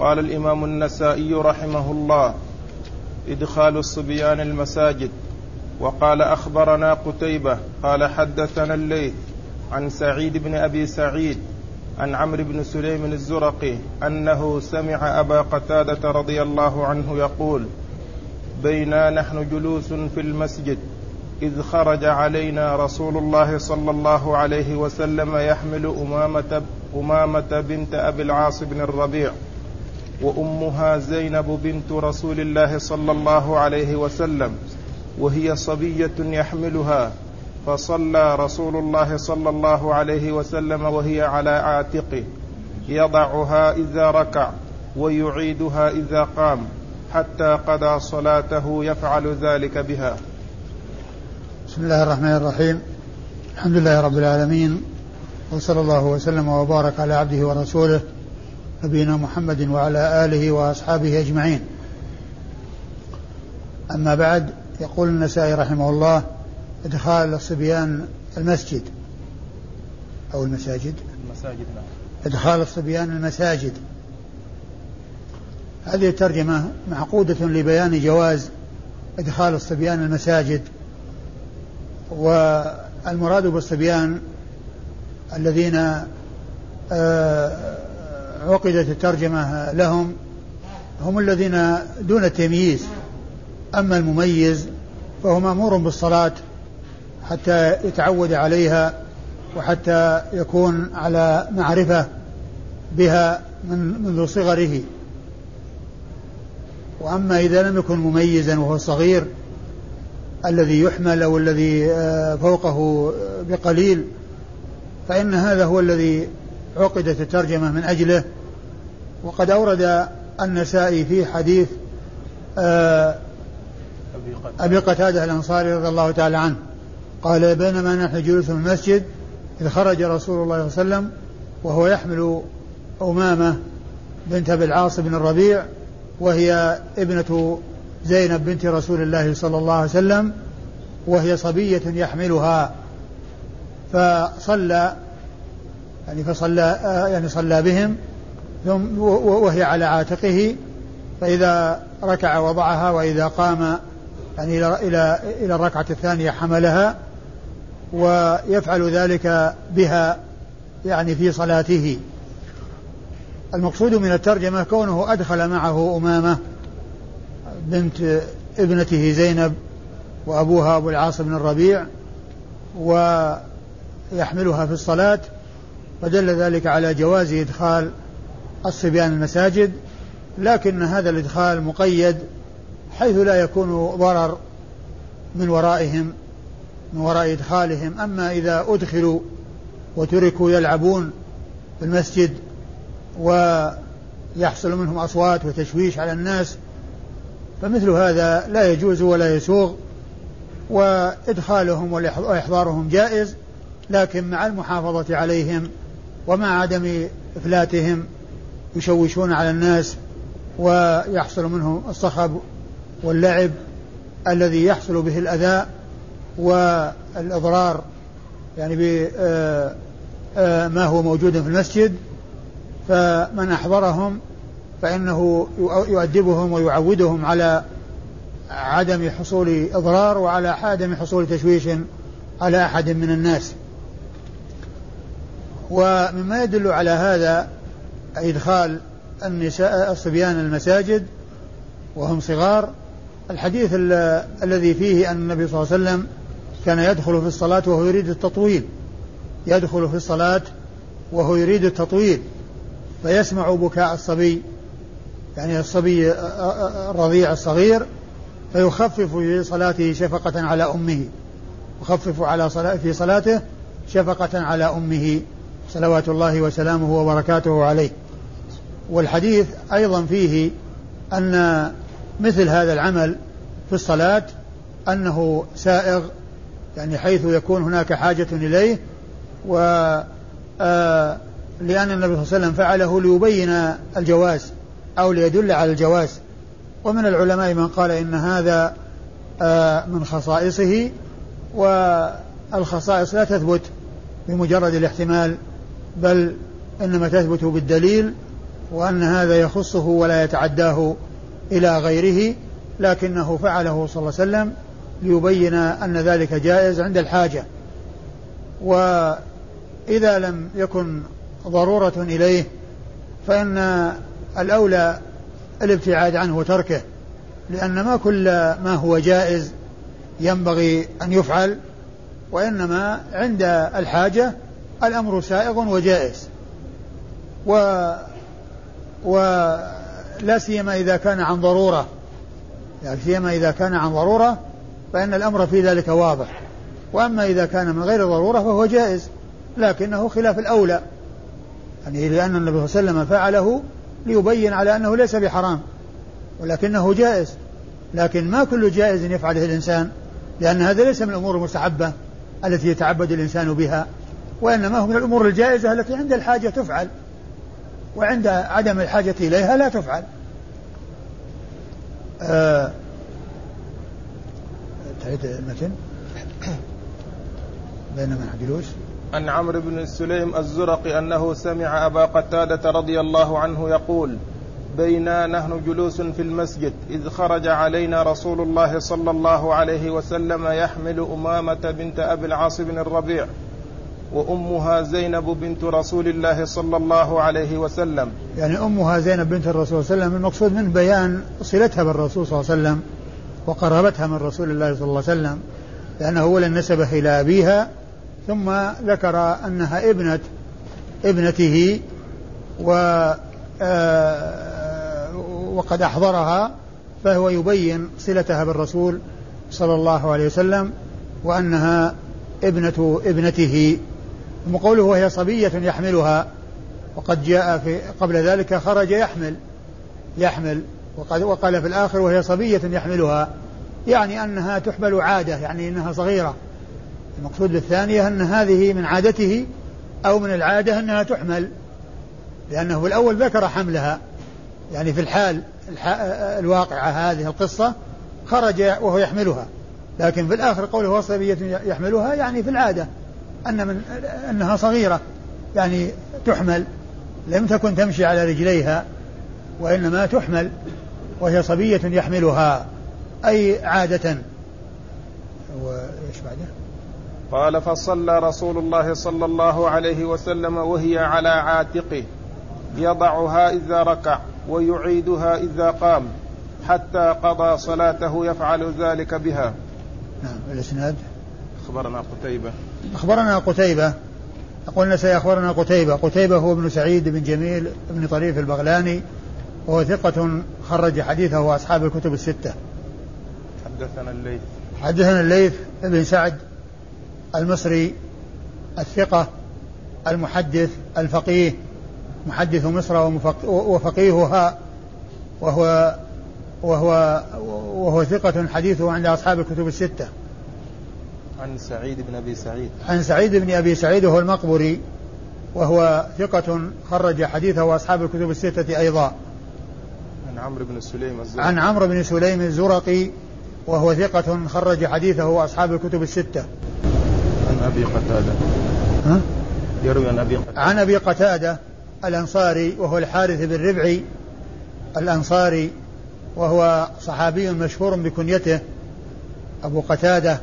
قال الإمام النسائي رحمه الله إدخال الصبيان المساجد. وقال أخبرنا قتيبة قال حدثنا الليث عن سعيد بن أبي سعيد عن عمرو بن سليم الزرقي أنه سمع أبا قتادة رضي الله عنه يقول بينا نحن جلوس في المسجد إذ خرج علينا رسول الله صلى الله عليه وسلم يحمل أمامة أمامة بنت أبي العاص بن الربيع. وأمها زينب بنت رسول الله صلى الله عليه وسلم وهي صبية يحملها فصلى رسول الله صلى الله عليه وسلم وهي على عاتقه يضعها إذا ركع ويعيدها إذا قام حتى قضى صلاته يفعل ذلك بها. بسم الله الرحمن الرحيم. الحمد لله رب العالمين وصلى الله وسلم وبارك على عبده ورسوله نبينا محمد وعلى آله وأصحابه أجمعين. أما بعد يقول النسائي رحمه الله إدخال الصبيان المسجد أو المساجد. المساجد نعم. إدخال الصبيان المساجد. هذه الترجمة معقودة لبيان جواز إدخال الصبيان المساجد والمراد بالصبيان الذين آه، عقدت الترجمة لهم هم الذين دون التمييز. أما المميز فهو مأمور بالصلاة حتى يتعود عليها وحتى يكون على معرفة بها من منذ صغره. وأما إذا لم يكن مميزا وهو صغير الذي يحمل أو الذي آه، فوقه بقليل فإن هذا هو الذي عقدت الترجمة من أجله. وقد أورد النسائي في حديث آه، أبي قتادة الأنصاري رضي الله تعالى عنه. قال بينما نحن جلوس في المسجد إذ خرج رسول الله صلى الله عليه وسلم وهو يحمل أمامة بنت أبي العاص بن الربيع وهي ابنة زينب بنت رسول الله صلى الله عليه وسلم وهي صبية يحملها. فصلى يعني فصلى آه، يعني صلى بهم ثم وهي على عاتقه فإذا ركع وضعها وإذا قام يعني إلى إلى إلى الركعة الثانية حملها ويفعل ذلك بها يعني في صلاته. المقصود من الترجمة كونه أدخل معه أمامة بنت ابنته زينب وأبوها أبو العاص بن الربيع ويحملها في الصلاة فدل ذلك على جواز إدخال الصبيان المساجد لكن هذا الإدخال مقيد حيث لا يكون ضرر من ورائهم من وراء إدخالهم. أما إذا أدخلوا وتركوا يلعبون في المسجد ويحصل منهم أصوات وتشويش على الناس فمثل هذا لا يجوز ولا يسوغ وإدخالهم وإحضارهم جائز لكن مع المحافظة عليهم ومع عدم إفلاتهم يشوشون على الناس ويحصل منهم الصخب واللعب الذي يحصل به الأذى والإضرار يعني بما آه، آه، هو موجود في المسجد. فمن أحضرهم فإنه يؤدبهم ويعودهم على عدم حصول إضرار وعلى عدم حصول تشويش على أحد من الناس. ومما يدل على هذا إدخال النساء الصبيان المساجد وهم صغار. الحديث الذي فيه أن النبي صلى الله عليه وسلم كان يدخل في الصلاة وهو يريد التطويل. يدخل في الصلاة وهو يريد التطويل فيسمع بكاء الصبي يعني الصبي الرضيع الصغير فيخفف في صلاته شفقة على أمه يخفف على صلاة في صلاته شفقة على أمه. صلوات الله وسلامه وبركاته عليه. والحديث أيضا فيه أن مثل هذا العمل في الصلاة أنه سائغ يعني حيث يكون هناك حاجة إليه و آه، لأن النبي صلى الله عليه وسلم فعله ليبين الجواز أو ليدل على الجواز. ومن العلماء من قال إن هذا آه، من خصائصه والخصائص لا تثبت بمجرد الاحتمال بل إنما تثبت بالدليل وأن هذا يخصه ولا يتعداه إلى غيره لكنه فعله صلى الله عليه وسلم ليبين أن ذلك جائز عند الحاجة. وإذا لم يكن ضرورة إليه فإن الأولى الابتعاد عنه وتركه لأن ما كل ما هو جائز ينبغي أن يفعل وإنما عند الحاجة الأمر سائغ وجائز. و ولا سيما إذا كان عن ضرورة. لا سيما إذا كان عن ضرورة فإن الأمر في ذلك واضح. وأما إذا كان من غير ضرورة فهو جائز لكنه خلاف الأولى. يعني لأن النبي صلى الله عليه وسلم فعله ليبين على أنه ليس بحرام ولكنه جائز. لكن ما كل جائز يفعله الإنسان لأن هذا ليس من الأمور المستحبة التي يتعبد الإنسان بها. وإنما هو من الأمور الجائزة التي عند الحاجة تفعل وعند عدم الحاجة إليها لا تفعل. آه المتن بينما جلوس عن عمرو بن سليم الزرقي أنه سمع أبا قتادة رضي الله عنه يقول بينا نحن جلوس في المسجد إذ خرج علينا رسول الله صلى الله عليه وسلم يحمل أمامة بنت أبي العاص بن الربيع وأمها زينب بنت رسول الله صلى الله عليه وسلم. يعني أمها زينب بنت الرسول صلى الله عليه وسلم المقصود من بيان صلتها بالرسول صلى الله عليه وسلم وقرابتها من رسول الله صلى الله عليه وسلم لأنه أولا نسبه إلى أبيها ثم ذكر أنها ابنة ابنته و آه، وقد أحضرها فهو يبين صلتها بالرسول صلى الله عليه وسلم وأنها ابنة ابنته ثم قوله وهي صبية يحملها وقد جاء في قبل ذلك خرج يحمل يحمل وقد وقال في الآخر وهي صبية يحملها. يعني أنها تحمل عادة يعني أنها صغيرة. المقصود بالثانية أن هذه من عادته أو من العادة أنها تحمل لأنه في الأول ذكر حملها. يعني في الحال الواقعة هذه القصة خرج وهو يحملها. لكن في الآخر قوله وصبية يحملها يعني في العادة. أن من أنها صغيرة يعني تحمل لم تكن تمشي على رجليها وإنما تحمل وهي صبية يحملها أي عادة. وإيش بعده؟ قال فصلى رسول الله صلى الله عليه وسلم وهي على عاتقه يضعها إذا ركع ويعيدها إذا قام حتى قضى صلاته يفعل ذلك بها. نعم الإسناد؟ أخبرنا قتيبة. أخبرنا قتيبة. قلنا سيخبرنا قتيبة. قتيبة هو ابن سعيد بن جميل بن طريف البغلاني وهو ثقة خرج حديثه أصحاب الكتب الستة. حدثنا الليث. حدثنا الليث بن سعد المصري الثقة المحدث الفقيه. محدث مصر وفقيهها وهو وهو وهو ثقة حديثه عند أصحاب الكتب الستة. عن سعيد بن أبي سعيد. عن سعيد بن أبي سعيد وهو المقبري وهو ثقة خرج حديثه أصحاب الكتب الستة أيضا. عن عمرو بن سليم الزرقي. عن عمرو بن سليم الزرقي وهو ثقة خرج حديثه أصحاب الكتب الستة. عن أبي قتادة. ها؟ يروي عن أبي قتادة. عن أبي قتادة الأنصاري وهو الحارث بن ربعي الأنصاري وهو صحابي مشهور بكنيته أبو قتادة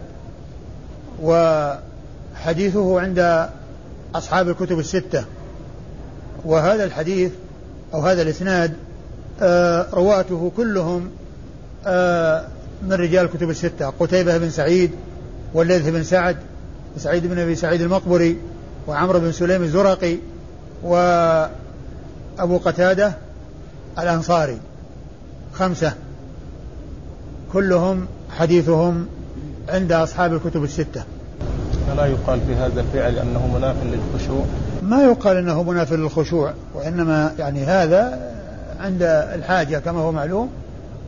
وحديثه عند أصحاب الكتب الستة. وهذا الحديث أو هذا الإسناد آه، رواته كلهم آه، من رجال الكتب الستة. قتيبة بن سعيد والليث بن سعد وسعيد بن أبي سعيد المقبري وعمرو بن سليم الزرقي وأبو قتادة الأنصاري. خمسة. كلهم حديثهم عند أصحاب الكتب الستة. فلا يقال في هذا الفعل أنه مناف للخشوع. ما يقال أنه مناف للخشوع وإنما يعني هذا عند الحاجة كما هو معلوم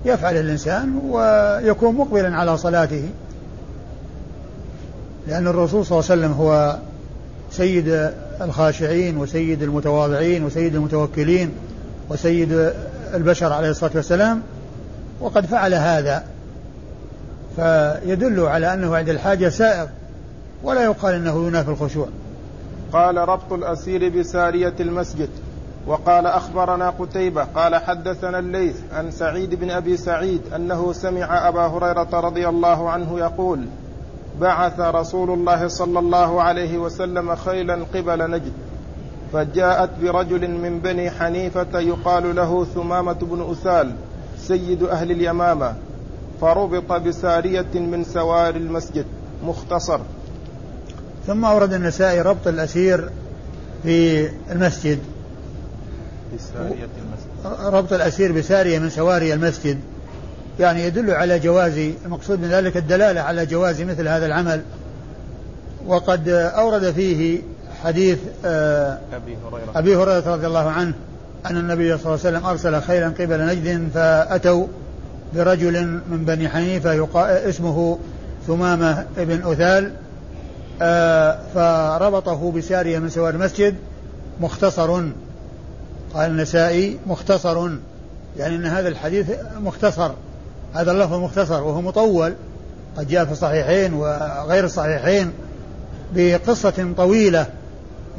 يفعل الإنسان ويكون مقبلا على صلاته. لأن الرسول صلى الله عليه وسلم هو سيد الخاشعين وسيد المتواضعين وسيد المتوكلين وسيد البشر عليه الصلاة والسلام وقد فعل هذا. فيدل على أنه عند الحاجة سائر ولا يقال أنه ينافي الخشوع. قال ربط الأسير بسارية المسجد وقال أخبرنا قتيبة قال حدثنا الليث عن سعيد بن أبي سعيد أنه سمع أبا هريرة رضي الله عنه يقول بعث رسول الله صلى الله عليه وسلم خيلا قبل نجد فجاءت برجل من بني حنيفة يقال له ثمامة بن اثال سيد أهل اليمامة. فربط بسارية من سوار المسجد. مختصر. ثم أورد النسائي ربط الأسير في المسجد. بسارية المسجد. ربط الأسير بسارية من سواري المسجد. يعني يدل على جواز المقصود من ذلك الدلالة على جواز مثل هذا العمل. وقد أورد فيه حديث آه، أبي هريرة. أبي هريرة رضي الله عنه أن النبي صلى الله عليه وسلم أرسل خيلا قبل نجد فأتوا. برجل من بني حنيفة اسمه ثمامة بن أثال آه، فربطه بسارية من سوار المسجد مختصر. قال النسائي مختصر. يعني أن هذا الحديث مختصر. هذا اللفظ مختصر وهو مطول. قد جاء في الصحيحين وغير الصحيحين بقصة طويلة.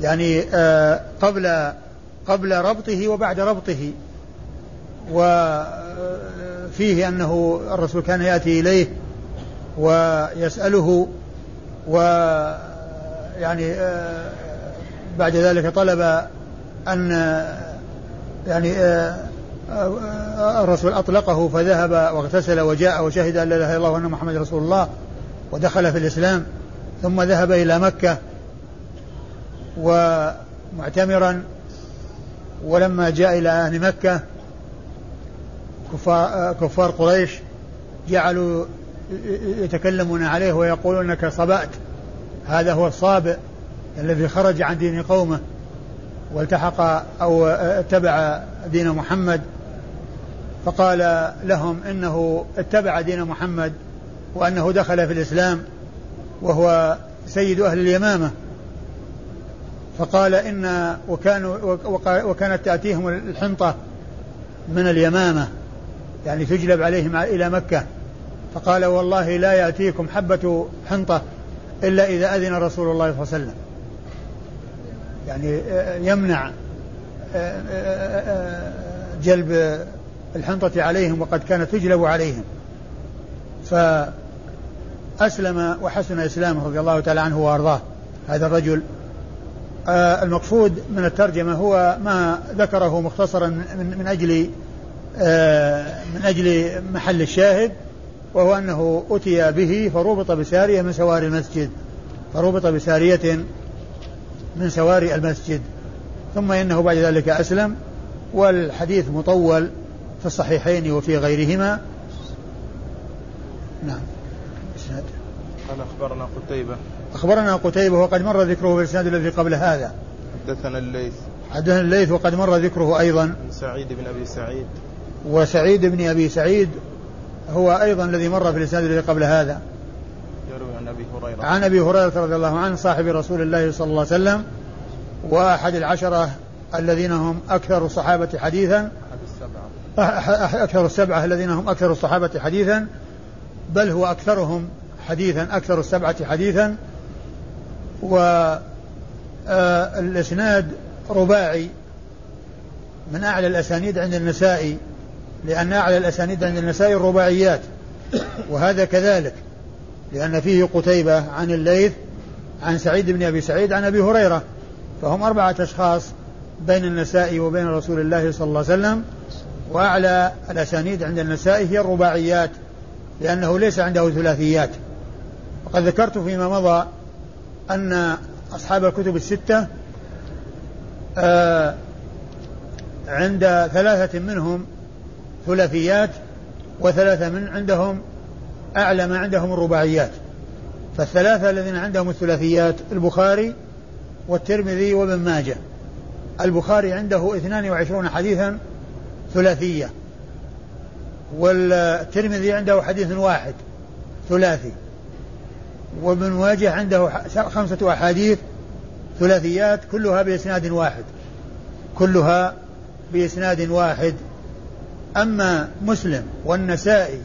يعني آه، قبل قبل ربطه وبعد ربطه. وفيه أنه الرسول كان يأتي إليه ويسأله و يعني آه، بعد ذلك طلب أن يعني آه، آه، الرسول أطلقه فذهب واغتسل وجاء وشهد أن لا إله إلا الله وأن محمد رسول الله ودخل في الإسلام ثم ذهب إلى مكة ومعتمرا ولما جاء إلى أهل مكة كفار, كفار قريش جعلوا يتكلمون عليه ويقولون إنك صبأت. هذا هو الصابئ الذي خرج عن دين قومه والتحق أو اتبع دين محمد. فقال لهم إنه اتبع دين محمد وأنه دخل في الإسلام وهو سيد أهل اليمامة. فقال إن وكانوا وكانت تأتيهم الحنطة من اليمامة. يعني تجلب عليهم إلى مكة. فقال والله لا يأتيكم حبة حنطة إلا إذا أذن رسول الله صلى الله عليه وسلم. يعني يمنع جلب الحنطة عليهم وقد كانت تجلب عليهم. فأسلم وحسن إسلامه رضي الله تعالى عنه وأرضاه. هذا الرجل المقصود من الترجمة هو ما ذكره مختصرا من, من أجل من أجل محل الشاهد وهو أنه أتي به فربط بسارية من سواري المسجد فربط بسارية من سواري المسجد ثم إنه بعد ذلك أسلم والحديث مطول في الصحيحين وفي غيرهما. نعم. إسناد. قال أخبرنا قتيبة. أخبرنا قتيبة وقد مر ذكره في الإسناد الذي قبل هذا. حدثنا الليث. حدثنا الليث وقد مر ذكره أيضا. سعيد بن أبي سعيد. وسعيد بن أبي سعيد هو أيضا الذي مر في الإسناد الذي قبل هذا. يروي عن أبي هريرة. عن أبي هريرة رضي الله عنه صاحب رسول الله صلى الله عليه وسلم وأحد العشرة الذين هم أكثر الصحابة حديثا. أكثر السبعة الذين هم أكثر الصحابة حديثا. بل هو أكثرهم حديثا أكثر السبعة حديثا. والإسناد آه، رباعي من أعلى الأسانيد عند النسائي. لأن أعلى الأسانيد عند النسائي الرباعيات. وهذا كذلك لأن فيه قتيبة عن الليث عن سعيد بن أبي سعيد عن أبي هريرة. فهم أربعة أشخاص بين النسائي وبين رسول الله صلى الله عليه وسلم. وأعلى الأسانيد عند النسائي هي الرباعيات لأنه ليس عنده ثلاثيات. وقد ذكرت فيما مضى أن أصحاب الكتب الستة آه عند ثلاثة منهم ثلاثيات وثلاثة من عندهم أعلى ما عندهم الرباعيات. فالثلاثة الذين عندهم الثلاثيات البخاري والترمذي وابن ماجه. البخاري عنده 22 حديثا ثلاثية. والترمذي عنده حديث واحد ثلاثي. وابن ماجه عنده خمسة أحاديث ثلاثيات كلها بإسناد واحد. كلها بإسناد واحد. أما مسلم والنسائي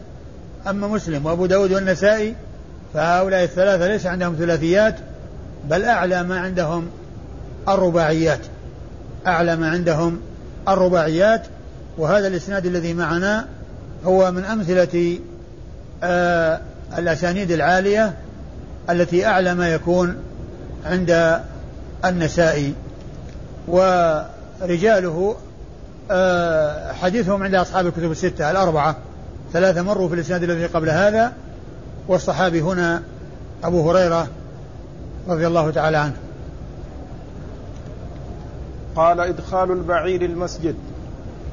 أما مسلم وأبو داود والنسائي فهؤلاء الثلاثة ليس عندهم ثلاثيات بل أعلى ما عندهم الرباعيات. أعلى ما عندهم الرباعيات وهذا الإسناد الذي معنا هو من أمثلة آه الأسانيد العالية التي أعلى ما يكون عند النسائي. ورجاله حديثهم عند أصحاب الكتب الستة الأربعة. ثلاثة مروا في الإسناد الذي قبل هذا والصحابي هنا أبو هريرة رضي الله تعالى عنه. قال إدخال البعير المسجد.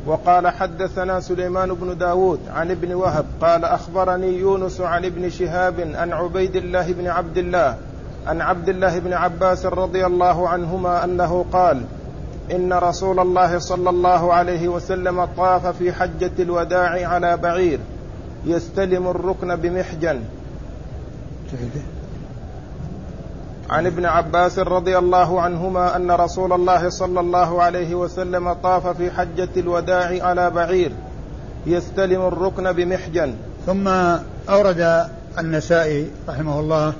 وقال حدثنا سليمان بن داود عن ابن وهب. قال أخبرني يونس عن ابن شهاب عن عبيد الله بن عبد الله عن عبد الله بن عباس رضي الله عنهما أنه قال إن رسول الله صلى الله عليه وسلم طاف في حجة الوداع على بعير يستلم الركن بمحجن. عن ابن عباس رضي الله عنهما أن رسول الله صلى الله عليه وسلم طاف في حجة الوداع على بعير يستلم الركن بمحجن. ثم أورد النسائي رحمه الله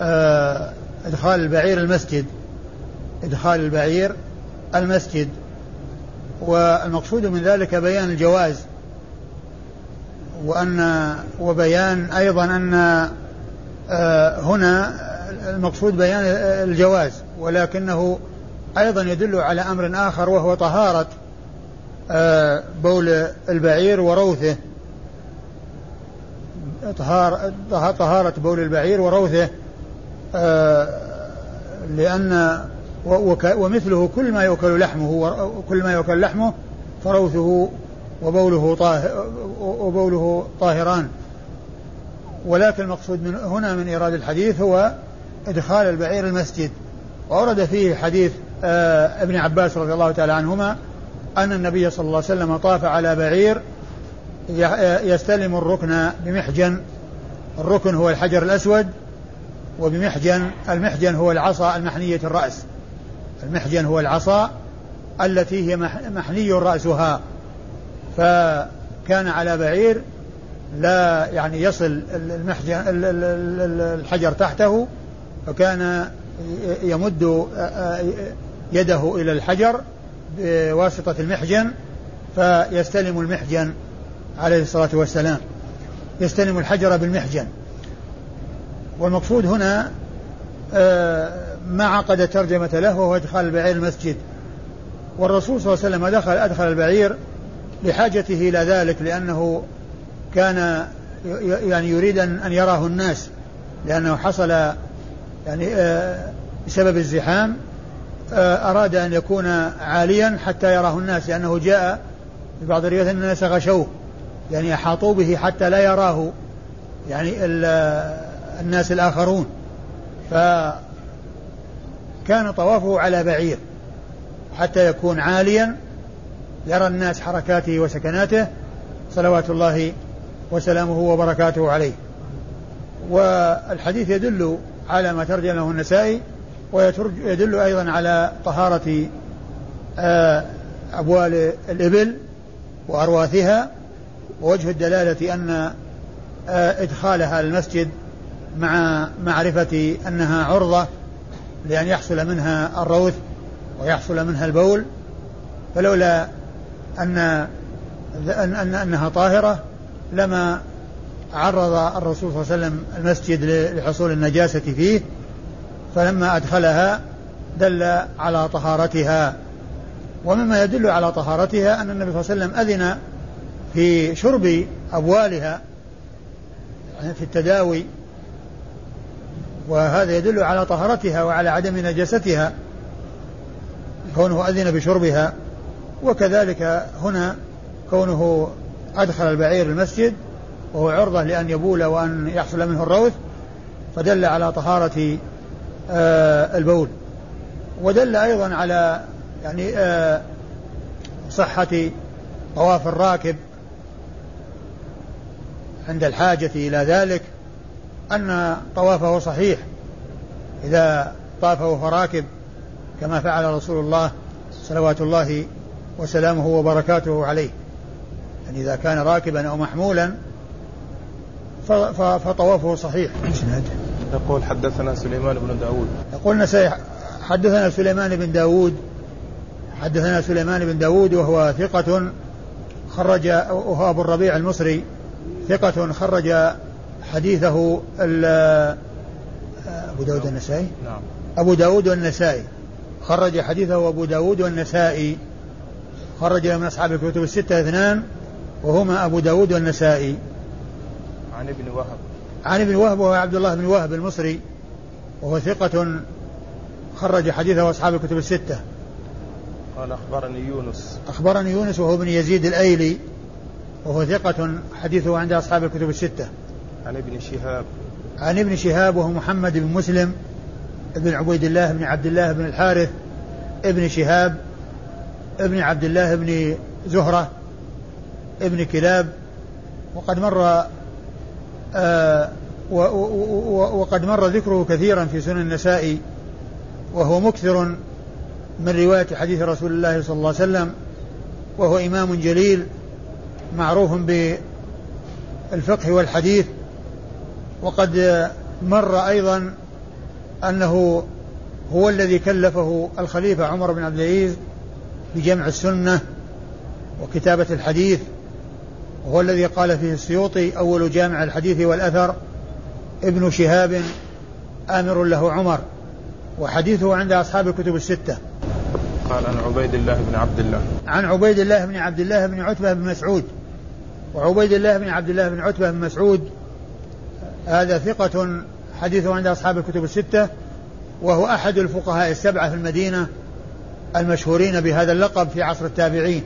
آه، إدخال البعير المسجد. إدخال البعير المسجد والمقصود من ذلك بيان الجواز وأن وبيان أيضا أن آه، هنا المقصود بيان الجواز ولكنه أيضا يدل على أمر آخر وهو طهارة آه، بول البعير وروثه. طهارة بول البعير وروثه آه، لأن ومثله كل ما يؤكل لحمه كل ما يؤكل لحمه فروثه وبوله طاهر وبوله طاهران. ولكن المقصود من هنا من إيراد الحديث هو إدخال البعير المسجد. وأورد فيه حديث آه ابن عباس رضي الله تعالى عنهما أن النبي صلى الله عليه وسلم طاف على بعير يستلم الركن بمحجن. الركن هو الحجر الأسود وبمحجن المحجن هو العصا المحنية الرأس. المحجن هو العصا التي هي محني رأسها فكان على بعير لا يعني يصل المحجن الحجر تحته فكان يمد يده إلى الحجر بواسطة المحجن فيستلم المحجن عليه الصلاة والسلام. يستلم الحجر بالمحجن. والمقصود هنا ما عقد ترجمة له وهو إدخال البعير المسجد. والرسول صلى الله عليه وسلم دخل أدخل البعير لحاجته إلى ذلك لأنه كان يعني يريد أن يراه الناس لأنه حصل يعني آه، بسبب الزحام آه، أراد أن يكون عاليا حتى يراه الناس لأنه جاء في بعض الروايات أن الناس غشوه يعني أحاطوا به حتى لا يراه يعني الناس الآخرون. فكان طوافه على بعير حتى يكون عاليا يرى الناس حركاته وسكناته صلوات الله وسلامه وبركاته عليه. والحديث يدل على ما ترجمه النسائي ويدل أيضا على طهارة آه، أبوال الإبل وأرواثها ووجه الدلالة أن آه، إدخالها المسجد مع معرفة أنها عرضة لأن يحصل منها الروث ويحصل منها البول فلولا أن أن أنها طاهرة لما عرض الرسول صلى الله عليه وسلم المسجد لحصول النجاسة فيه فلما أدخلها دل على طهارتها. ومما يدل على طهارتها أن النبي صلى الله عليه وسلم أذن في شرب أبوالها يعني في التداوي وهذا يدل على طهارتها وعلى عدم نجاستها. كونه أذن بشربها. وكذلك هنا كونه أدخل البعير المسجد وهو عرضة لأن يبول وأن يحصل منه الروث فدل على طهارة آه البول. ودل أيضا على يعني آه صحة طواف الراكب عند الحاجة إلى ذلك. أن طوافه صحيح. إذا طاف وهو راكب كما فعل رسول الله صلوات الله وسلامه وبركاته عليه. يعني إذا كان راكبا أو محمولا فطوافه صحيح. يقول حدثنا سليمان بن داود. يقول حدثنا سليمان بن داود. حدثنا سليمان بن داود وهو ثقة خرج وهو أبو الربيع المصري. ثقة خرج حديثه أبو داود النسائي نعم. أبو داود والنسائي. خرج حديثه أبو داود والنسائي. خرج من أصحاب الكتب الستة اثنان وهما أبو داود والنسائي. عن ابن وهب. عن ابن وهب وهو عبد الله بن وهب المصري وهو ثقة خرج حديثه أصحاب الكتب الستة. قال أخبرني يونس. أخبرني يونس وهو ابن يزيد الأيلي وهو ثقة حديثه عند أصحاب الكتب الستة. عن ابن شهاب. عن ابن شهاب وهو محمد بن مسلم ابن عبيد الله بن عبد الله بن الحارث ابن شهاب ابن عبد الله بن زهرة ابن كلاب. وقد مر آه وقد مر ذكره كثيرا في سنن النسائي وهو مكثر من رواية حديث رسول الله صلى الله عليه وسلم وهو إمام جليل معروف بالفقه والحديث. وقد مر أيضا أنه هو الذي كلفه الخليفة عمر بن عبد العزيز بجمع السنة وكتابة الحديث وهو الذي قال فيه السيوطي أول جامع الحديث والأثر ابن شهاب آمر له عمر وحديثه عند أصحاب الكتب الستة. قال عن عبيد الله بن عبد الله. عن عبيد الله بن عبد الله بن عتبة بن مسعود وعبيد الله بن عبد الله بن عتبة بن مسعود هذا ثقة حديثه عند أصحاب الكتب الستة وهو أحد الفقهاء السبعة في المدينة المشهورين بهذا اللقب في عصر التابعين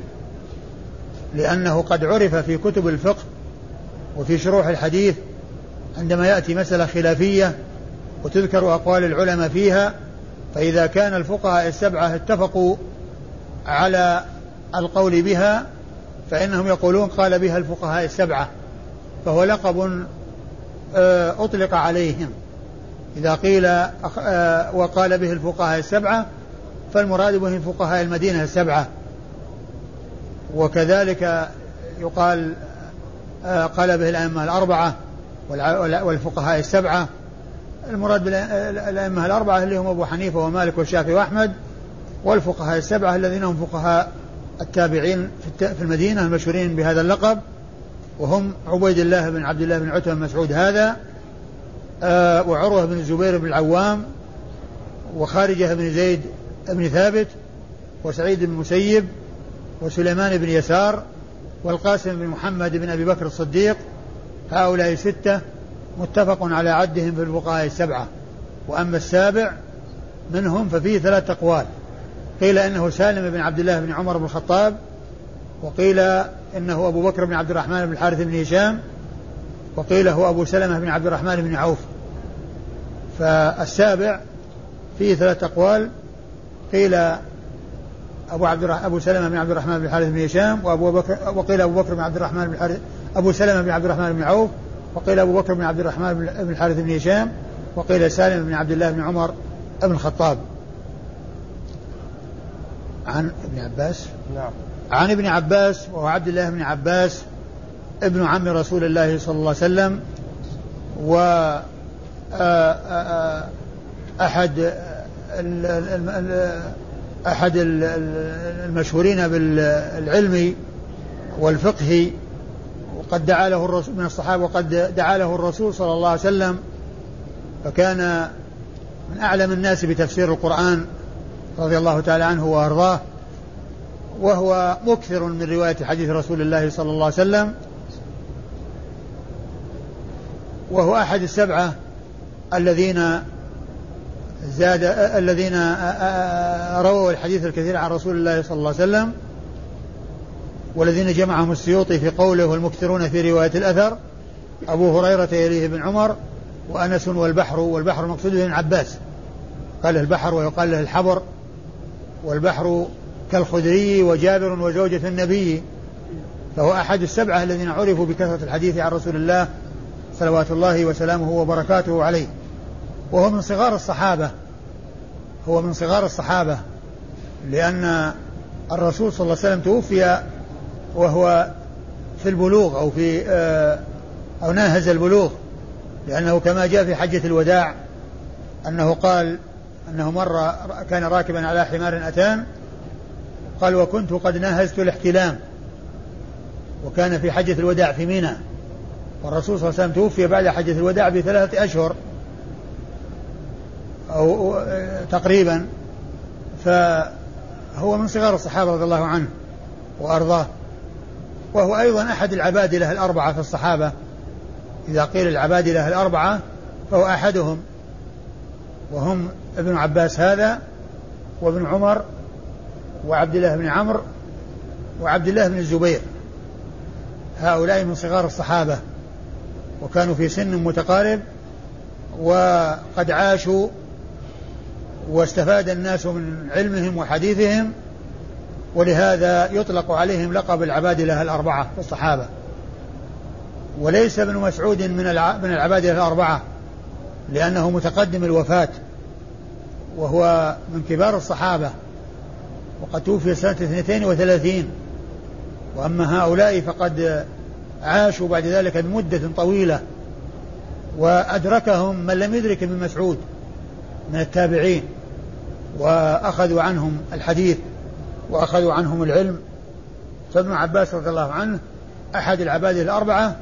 لأنه قد عرف في كتب الفقه وفي شروح الحديث عندما يأتي مسألة خلافية وتذكر أقوال العلماء فيها فإذا كان الفقهاء السبعة اتفقوا على القول بها فإنهم يقولون قال بها الفقهاء السبعة فهو لقب أطلق عليهم. إذا قيل آه، وقال به الفقهاء السبعة فالمراد به فقهاء المدينة السبعة. وكذلك يقال آه، قال به الأئمة الأربعة والفقهاء السبعة. المراد بالأئمة الأربعة اللي هم أبو حنيفة ومالك والشافعي وأحمد والفقهاء السبعة الذين هم فقهاء التابعين في المدينة المشهورين بهذا اللقب. وهم عبيد الله بن عبد الله بن عتبة بن مسعود هذا آه وعروة بن الزبير بن العوام وخارجة بن زيد بن ثابت وسعيد بن المسيب وسليمان بن يسار والقاسم بن محمد بن أبي بكر الصديق هؤلاء ستة متفق على عدهم في الفقهاء السبعة. وأما السابع منهم ففيه ثلاث أقوال. قيل إنه سالم بن عبد الله بن عمر بن الخطاب وقيل إنه أبو بكر بن عبد الرحمن بن الحارث بن هشام وقيل هو أبو سلمة بن عبد الرحمن بن عوف. فالسابع فيه ثلاث أقوال قيل أبو عبد أبو سلمة بن عبد الرحمن بن الحارث بن هشام وأبو بكر وقيل أبو بكر بن عبد الرحمن بن الحارث أبو سلمة بن عبد الرحمن بن عوف وقيل أبو بكر بن عبد الرحمن بن الحارث بن هشام وقيل سالم بن عبد الله بن عمر بن الخطاب. عن ابن عباس؟ نعم. عن ابن عباس وهو عبد الله بن عباس ابن عم رسول الله صلى الله عليه وسلم و أحد أحد المشهورين بالعلم والفقه وقد دعا له الرسول من الصحابة وقد دعا له الرسول صلى الله عليه وسلم فكان من أعلم الناس بتفسير القرآن رضي الله تعالى عنه وأرضاه. وهو مكثر من رواية حديث رسول الله صلى الله عليه وسلم وهو أحد السبعة الذين زاد الذين رووا الحديث الكثير عن رسول الله صلى الله عليه وسلم والذين جمعهم السيوطي في قوله والمكثرون في رواية الأثر أبو هريرة يليه بن عمر وأنس والبحر والبحر المقصود به ابن عباس. قال البحر ويقال له الحبر والبحر كالخدري وجابر وزوجة النبي. فهو أحد السبعة الذين عرفوا بكثرة الحديث عن رسول الله صلوات الله وسلامه وبركاته عليه. وهو من صغار الصحابة. هو من صغار الصحابة. لأن الرسول صلى الله عليه وسلم توفي وهو في البلوغ أو في آه، أو ناهز البلوغ. لأنه كما جاء في حجة الوداع أنه قال أنه مر كان راكبا على حمار أتان. قال وكنت قد ناهزت الاحتلام وكان في حجة الوداع في منى والرسول صلى الله عليه وسلم توفي بعد حجة الوداع بثلاثة أشهر أو تقريبا. فهو من صغار الصحابة رضي الله عنه وأرضاه. وهو أيضا أحد العبادلة الأربعة في الصحابة. إذا قيل العبادلة الأربعة فهو أحدهم. وهم ابن عباس هذا وابن عمر وعبد الله بن عمرو وعبد الله بن الزبير. هؤلاء من صغار الصحابة وكانوا في سن متقارب وقد عاشوا واستفاد الناس من علمهم وحديثهم ولهذا يطلق عليهم لقب العبادلة الأربعة في الصحابة. وليس ابن مسعود من من العبادلة الأربعة لأنه متقدم الوفاة وهو من كبار الصحابة. وقد توفي سنة 32 وأما هؤلاء فقد عاشوا بعد ذلك بمدة طويلة وأدركهم من لم يدرك ابن مسعود من التابعين وأخذوا عنهم الحديث وأخذوا عنهم العلم. فابن عباس رضي الله عنه أحد العباد الأربعة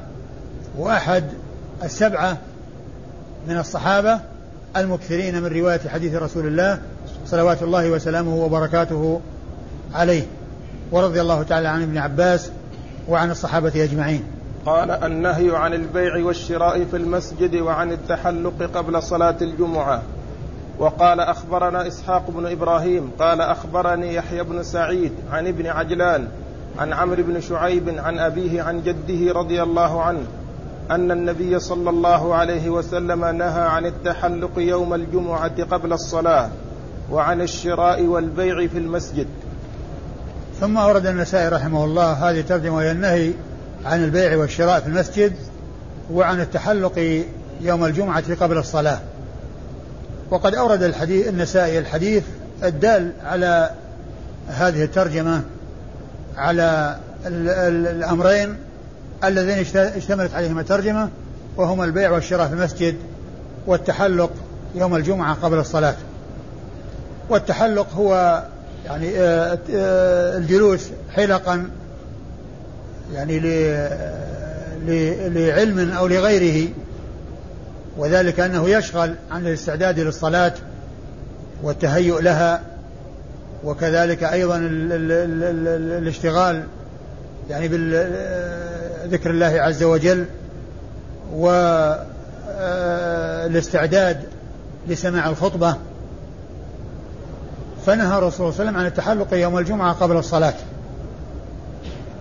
وأحد السبعة من الصحابة المكثرين من رواية حديث رسول الله صلوات الله وسلامه وبركاته عليه ورضي الله تعالى عن ابن عباس وعن الصحابة أجمعين. قال النهي عن البيع والشراء في المسجد وعن التحلق قبل صلاة الجمعة. وقال أخبرنا إسحاق بن إبراهيم قال أخبرني يحيى بن سعيد عن ابن عجلان عن عمرو بن شعيب عن أبيه عن جده رضي الله عنه أن النبي صلى الله عليه وسلم نهى عن التحلق يوم الجمعة قبل الصلاة. وعن الشراء والبيع في المسجد. ثم أورد النسائي رحمه الله هذه الترجمة وهي النهي عن البيع والشراء في المسجد وعن التحلق يوم الجمعة قبل الصلاة. وقد أورد الحديث النسائي الحديث الدال على هذه الترجمة على الأمرين اللذين اشتملت عليهما الترجمة وهما البيع والشراء في المسجد والتحلق يوم الجمعة قبل الصلاة. والتحلق هو يعني آه، آه، الجلوس حلقا يعني لعلم أو لغيره. وذلك أنه يشغل عن الاستعداد للصلاة والتهيؤ لها. وكذلك أيضا ال ال ال الاشتغال يعني بذكر الله عز وجل. والاستعداد لسماع الخطبة. فنهى الرسول صلى الله عليه وسلم عن التحلق يوم الجمعة قبل الصلاة.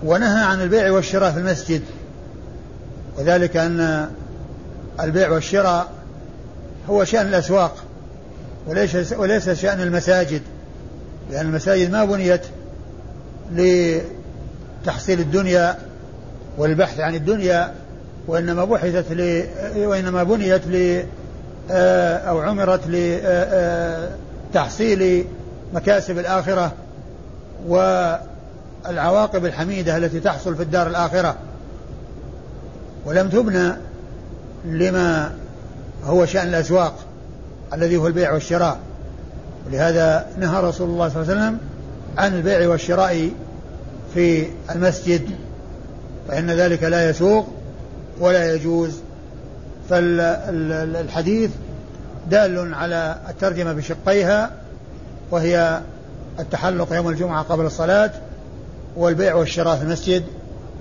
ونهى عن البيع والشراء في المسجد. وذلك أن البيع والشراء هو شأن الأسواق وليس وليس شأن المساجد لأن المساجد ما بنيت لتحصيل الدنيا والبحث عن الدنيا وإنما بحثت ل وإنما بنيت ل أو عمرت لتحصيل مكاسب الآخرة والعواقب الحميدة التي تحصل في الدار الآخرة. ولم تبنى لما هو شأن الأسواق الذي هو البيع والشراء. ولهذا نهى رسول الله صلى الله عليه وسلم عن البيع والشراء في المسجد فإن ذلك لا يسوق ولا يجوز. فالحديث دال على الترجمة بشقيها وهي التحلق يوم الجمعة قبل الصلاة والبيع والشراء في المسجد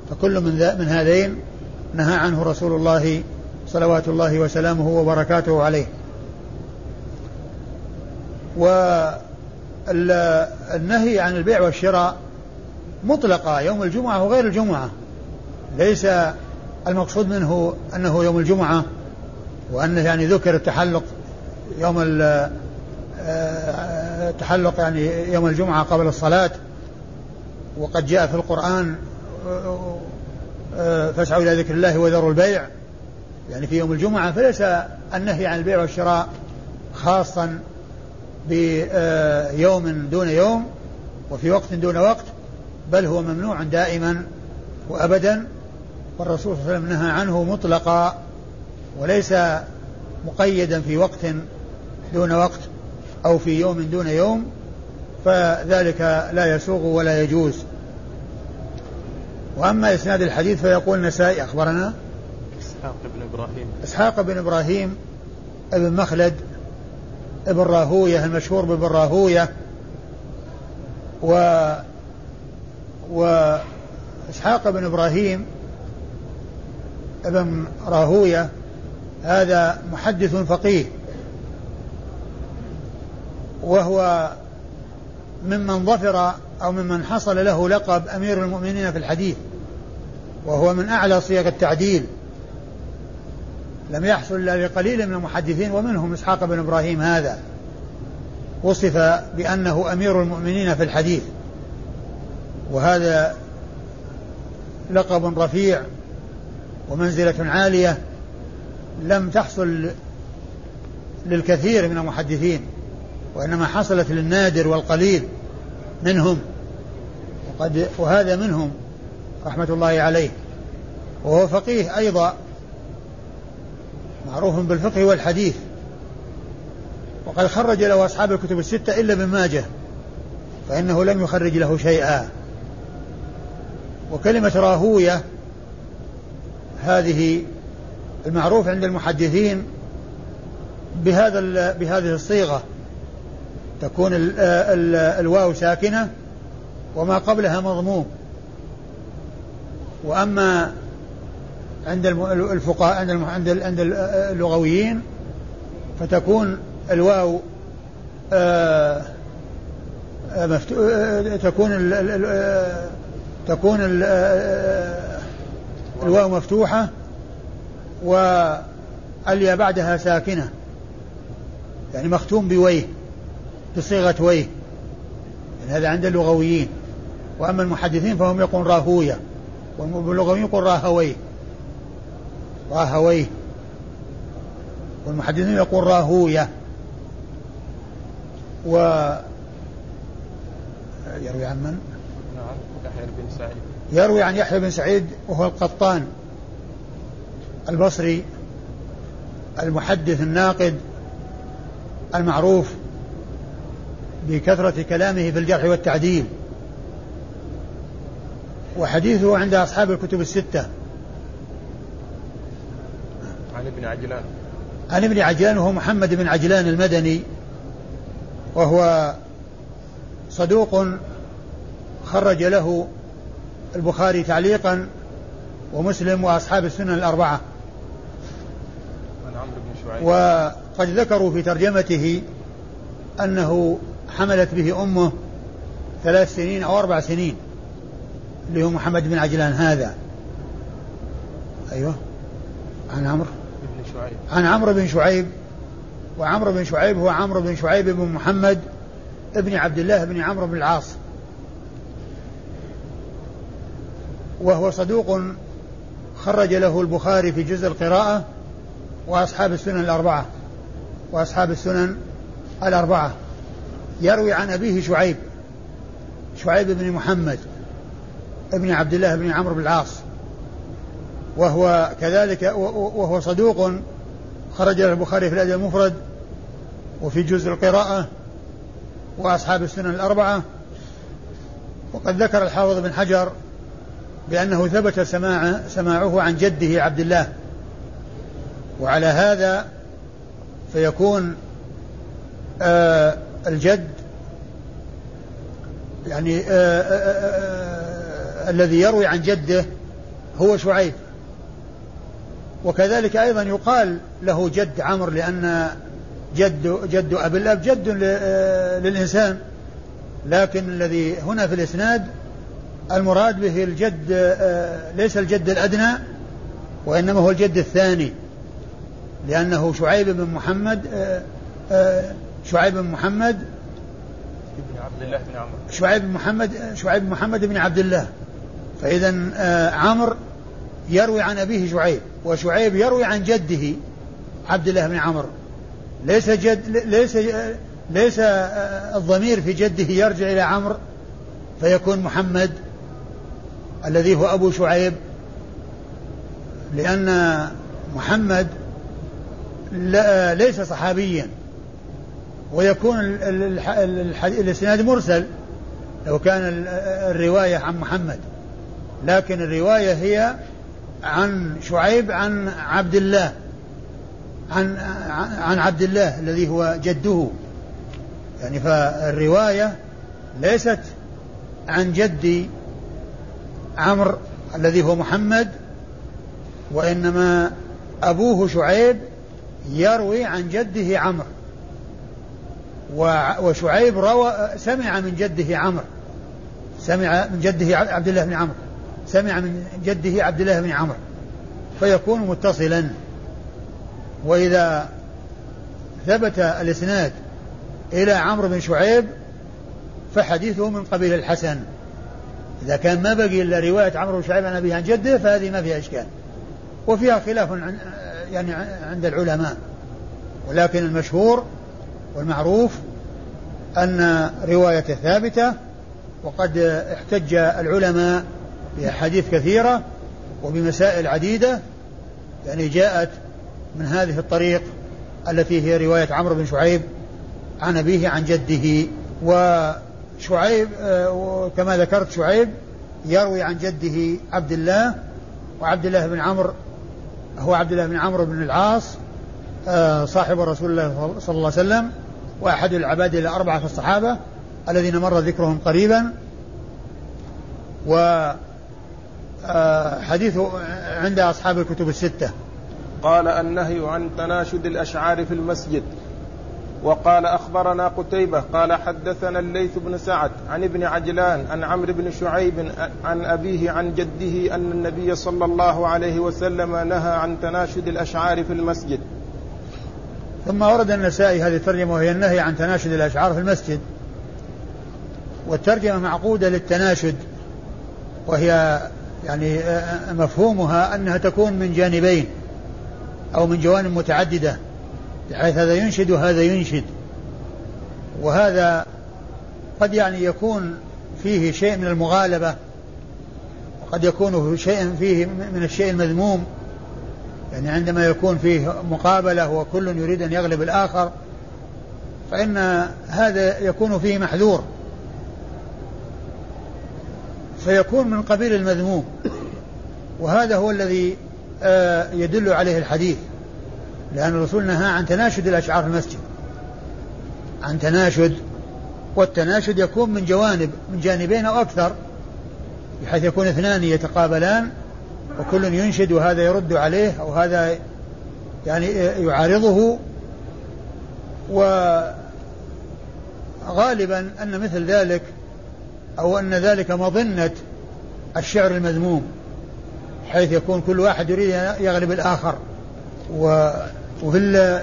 فكل من, من هذين نهى عنه رسول الله صلوات الله وسلامه وبركاته عليه. والنهي عن البيع والشراء مطلقة يوم الجمعة وغير الجمعة. ليس المقصود منه أنه يوم الجمعة وأنه يعني ذكر التحلق يوم التحلق يعني يوم الجمعة قبل الصلاة وقد جاء في القرآن فاسعوا إلى ذكر الله وذروا البيع. يعني في يوم الجمعة فليس النهي عن البيع والشراء خاصا بيوم دون يوم وفي وقت دون وقت بل هو ممنوع دائما وأبدا والرسول صلى الله عليه وسلم نهى عنه مطلقا وليس مقيدا في وقت دون وقت. أو في يوم دون يوم فذلك لا يسوغ ولا يجوز. وأما إسناد الحديث فيقول النسائي أخبرنا إسحاق بن إبراهيم. إسحاق بن إبراهيم ابن مخلد ابن راهوية المشهور بابن راهوية و وإسحاق بن إبراهيم ابن راهوية هذا محدث فقيه. وهو ممن ظفر أو ممن حصل له لقب أمير المؤمنين في الحديث وهو من أعلى صيغ التعديل. لم يحصل إلا لقليل من المحدثين ومنهم إسحاق بن إبراهيم هذا. وصف بأنه أمير المؤمنين في الحديث. وهذا لقب رفيع ومنزلة عالية لم تحصل للكثير من المحدثين. وإنما حصلت للنادر والقليل منهم. وقد وهذا منهم رحمة الله عليه. وهو فقيه أيضا. معروف بالفقه والحديث. وقد خرج له أصحاب الكتب الستة إلا ابن ماجه. فإنه لم يخرج له شيئا. وكلمة راهوية هذه المعروف عند المحدثين بهذا بهذه الصيغة. تكون ال ال الواو ساكنة وما قبلها مضموم. وأما عند الفقهاء عند عند عند اللغويين فتكون الواو آه، آه، آه، تكون تكون ال الواو مفتوحة واليا بعدها ساكنة. يعني مختوم بويه. بصيغة ويه يعني هذا عند اللغويين. وأما المحدثين فهم يقولون راهوية واللغويين يقول راهويه راهويه والمحدثين يقول راهوية و يروي عن من؟ نعم يحيى بن سعيد. يروي عن يحيى بن سعيد وهو القطان البصري المحدث الناقد المعروف. بكثرة كلامه في الجرح والتعديل. وحديثه عند أصحاب الكتب الستة. عن ابن عجلان. عن ابن عجلان وهو محمد بن عجلان المدني وهو صدوق خرج له البخاري تعليقا ومسلم وأصحاب السنن الأربعة. عن عمرو بن شعيب. وقد ذكروا في ترجمته أنه حملت به أمه ثلاث سنين أو أربع سنين اللي هو محمد بن عجلان هذا. أيوه. عن عمرو. بن شعيب. عن عمرو بن شعيب. وعمرو بن شعيب هو عمرو بن شعيب بن محمد ابن عبد الله بن عمرو بن العاص. وهو صدوق خرج له البخاري في جزء القراءة وأصحاب السنن الأربعة وأصحاب السنن الأربعة. يروي عن أبيه شعيب شعيب بن محمد ابن عبد الله بن عمرو بن العاص. وهو كذلك وهو صدوق خرج له البخاري في الأدب المفرد وفي جزء القراءة وأصحاب السنن الأربعة. وقد ذكر الحافظ بن حجر بأنه ثبت سماع سماعه عن جده عبد الله. وعلى هذا فيكون آه الجد يعني آه آه آه, الذي يروي عن جده هو شعيب. وكذلك أيضا يقال له جد عمرو لأن جد جد أبي الأب جد للإنسان. لكن الذي هنا في الإسناد المراد به الجد ليس الجد الأدنى وإنما هو الجد الثاني لأنه شعيب بن محمد شعيب بن محمد بن عبد الله بن عمرو شعيب بن محمد شعيب بن محمد بن عبد الله. فإذا عمرو يروي عن أبيه شعيب وشعيب يروي عن جده عبد الله بن عمرو. ليس جد ليس ليس الضمير في جده يرجع إلى عمرو فيكون محمد الذي هو أبو شعيب. لأن محمد ليس صحابيا. ويكون الإسناد مرسل لو كان الرواية عن محمد. لكن الرواية هي عن شعيب عن عبد الله عن عن عبد الله الذي هو جده. يعني فالرواية ليست عن جدي عمرو الذي هو محمد وإنما أبوه شعيب يروي عن جده عمرو. وشعيب روى سمع من جده عمرو. سمع من جده عبد الله بن عمرو. سمع من جده عبد الله بن عمرو. فيكون متصلا. وإذا ثبت الإسناد إلى عمرو بن شعيب فحديثه من قبيل الحسن. إذا كان ما بقي إلا رواية عمرو بن شعيب عن أبيه عن جده فهذه ما فيها إشكال. وفيها خلاف يعني عند العلماء. ولكن المشهور والمعروف أن رواية ثابتة وقد احتج العلماء بأحاديث كثيرة وبمسائل عديدة يعني جاءت من هذه الطريق التي هي رواية عمرو بن شعيب عن أبيه عن جده. وشعيب آه، كما ذكرت شعيب يروي عن جده عبد الله وعبد الله بن عمرو هو عبد الله بن عمرو بن العاص آه، صاحب رسول الله صلى الله عليه وسلم. وأحد العباد الأربعة في الصحابة الذين مر ذكرهم قريبا. و آه، حديثه عند أصحاب الكتب الستة. قال النهي عن تناشد الأشعار في المسجد. وقال أخبرنا قتيبة قال حدثنا الليث بن سعد عن ابن عجلان عن عمرو بن شعيب عن أبيه عن جده أن النبي صلى الله عليه وسلم نهى عن تناشد الأشعار في المسجد. ثم ورد النسائي هذه الترجمة وهي النهي عن تناشد الأشعار في المسجد. والترجمة معقودة للتناشد وهي يعني مفهومها أنها تكون من جانبين أو من جوانب متعددة بحيث هذا ينشد وهذا ينشد. وهذا قد يعني يكون فيه شيء من المغالبة وقد يكون شيء فيه من الشيء المذموم. يعني عندما يكون فيه مقابلة وكل يريد أن يغلب الآخر فإن هذا يكون فيه محذور. فيكون من قبيل المذموم. وهذا هو الذي آه، يدل عليه الحديث. لأن الرسول نهى عن تناشد الأشعار في المسجد. عن تناشد. والتناشد يكون من جوانب من جانبين أو أكثر بحيث يكون اثنان يتقابلان. وكل ينشد وهذا يرد عليه أو هذا يعني يعارضه. وغالبا أن مثل ذلك أو أن ذلك مظنة الشعر المذموم حيث يكون كل واحد يريد أن يغلب الآخر. و وفي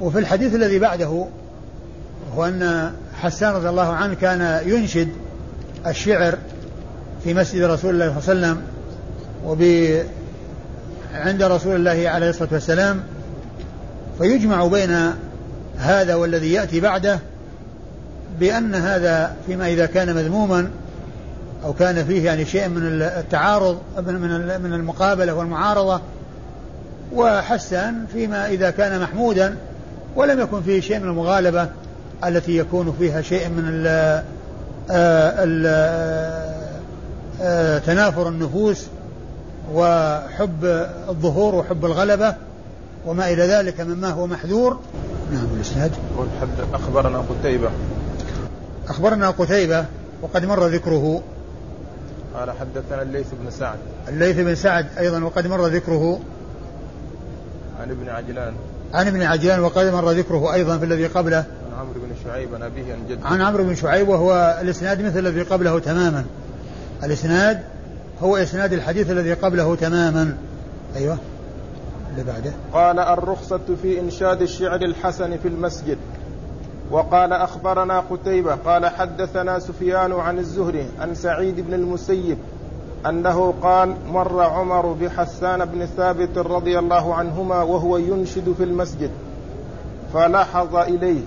وفي الحديث الذي بعده هو أن حسان رضي الله عنه كان ينشد الشعر في مسجد رسول الله صلى الله عليه وسلم وب عند رسول الله عليه الصلاة والسلام فيجمع بين هذا والذي يأتي بعده بأن هذا فيما إذا كان مذموما أو كان فيه يعني شيء من التعارض من من المقابلة والمعارضة وحسن فيما إذا كان محمودا ولم يكن فيه شيء من المغالبة التي يكون فيها شيء من ال ال تنافر النفوس وحب الظهور وحب الغلبة وما إلى ذلك مما هو محذور. نعم الإسناد أخبرنا قتيبة. أخبرنا قتيبة وقد مر ذكره. قال حدثنا الليث بن سعد. الليث بن سعد أيضا وقد مر ذكره. عن ابن عجلان. عن ابن عجلان وقد مر ذكره أيضا في الذي قبله. عن عمرو بن شعيب عن أبيه عن جده. عن عمرو بن شعيب وهو الإسناد مثل الذي قبله تماما. الإسناد هو إسناد الحديث الذي قبله تماما. أيوه. اللي بعده. قال الرخصة في إنشاد الشعر الحسن في المسجد. وقال أخبرنا قتيبة قال حدثنا سفيان عن الزهري عن سعيد بن المسيب أنه قال مر عمر بحسان بن ثابت رضي الله عنهما وهو ينشد في المسجد. فلاحظ إليه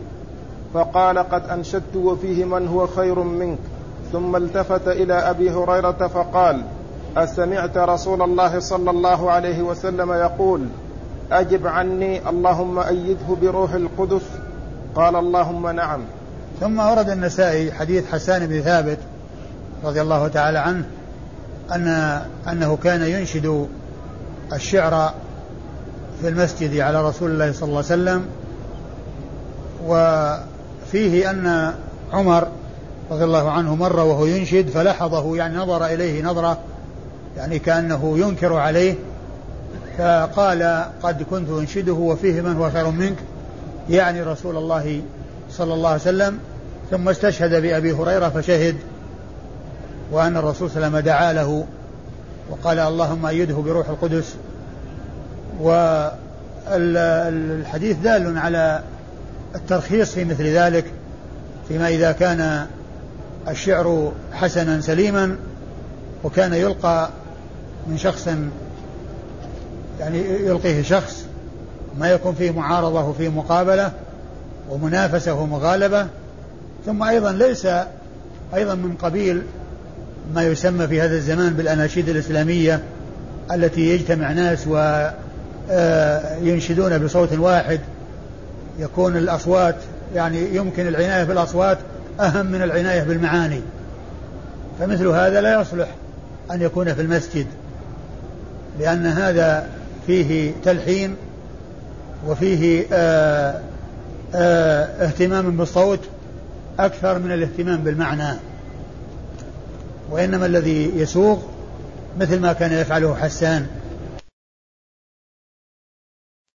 فقال قد أنشدت وفيه من هو خير منك. ثم التفت إلى أبي هريرة فقال أسمعت رسول الله صلى الله عليه وسلم يقول أجب عني اللهم أيده بروح القدس. قال اللهم نعم. ثم ورد النسائي حديث حسان بن ثابت رضي الله تعالى عنه أن أنه كان ينشد الشعر في المسجد على رسول الله صلى الله عليه وسلم وفيه أن عمر رضي الله عنه مر وهو ينشد فلحظه يعني نظر إليه نظرة يعني كأنه ينكر عليه فقال قد كنت أنشده وفيه من هو خير منك يعني رسول الله صلى الله عليه وسلم. ثم استشهد بأبي هريرة فشهد وأن الرسول صلى الله عليه وسلم دعا له وقال اللهم أيده بروح القدس. والحديث دال على الترخيص في مثل ذلك فيما إذا كان الشعر حسنا سليما وكان يلقى من شخص يعني يلقيه شخص ما يكون فيه معارضة وفيه مقابلة ومنافسة ومغالبة ثم أيضا ليس أيضا من قبيل ما يسمى في هذا الزمان بالأناشيد الإسلامية التي يجتمع ناس وينشدون آه، بصوت واحد يكون الأصوات يعني يمكن العناية بالأصوات أهم من العناية بالمعاني. فمثل هذا لا يصلح أن يكون في المسجد. لأن هذا فيه تلحين وفيه آآ آه، آآ آه، اهتمام بالصوت أكثر من الاهتمام بالمعنى. وإنما الذي يسوغ مثل ما كان يفعله حسان.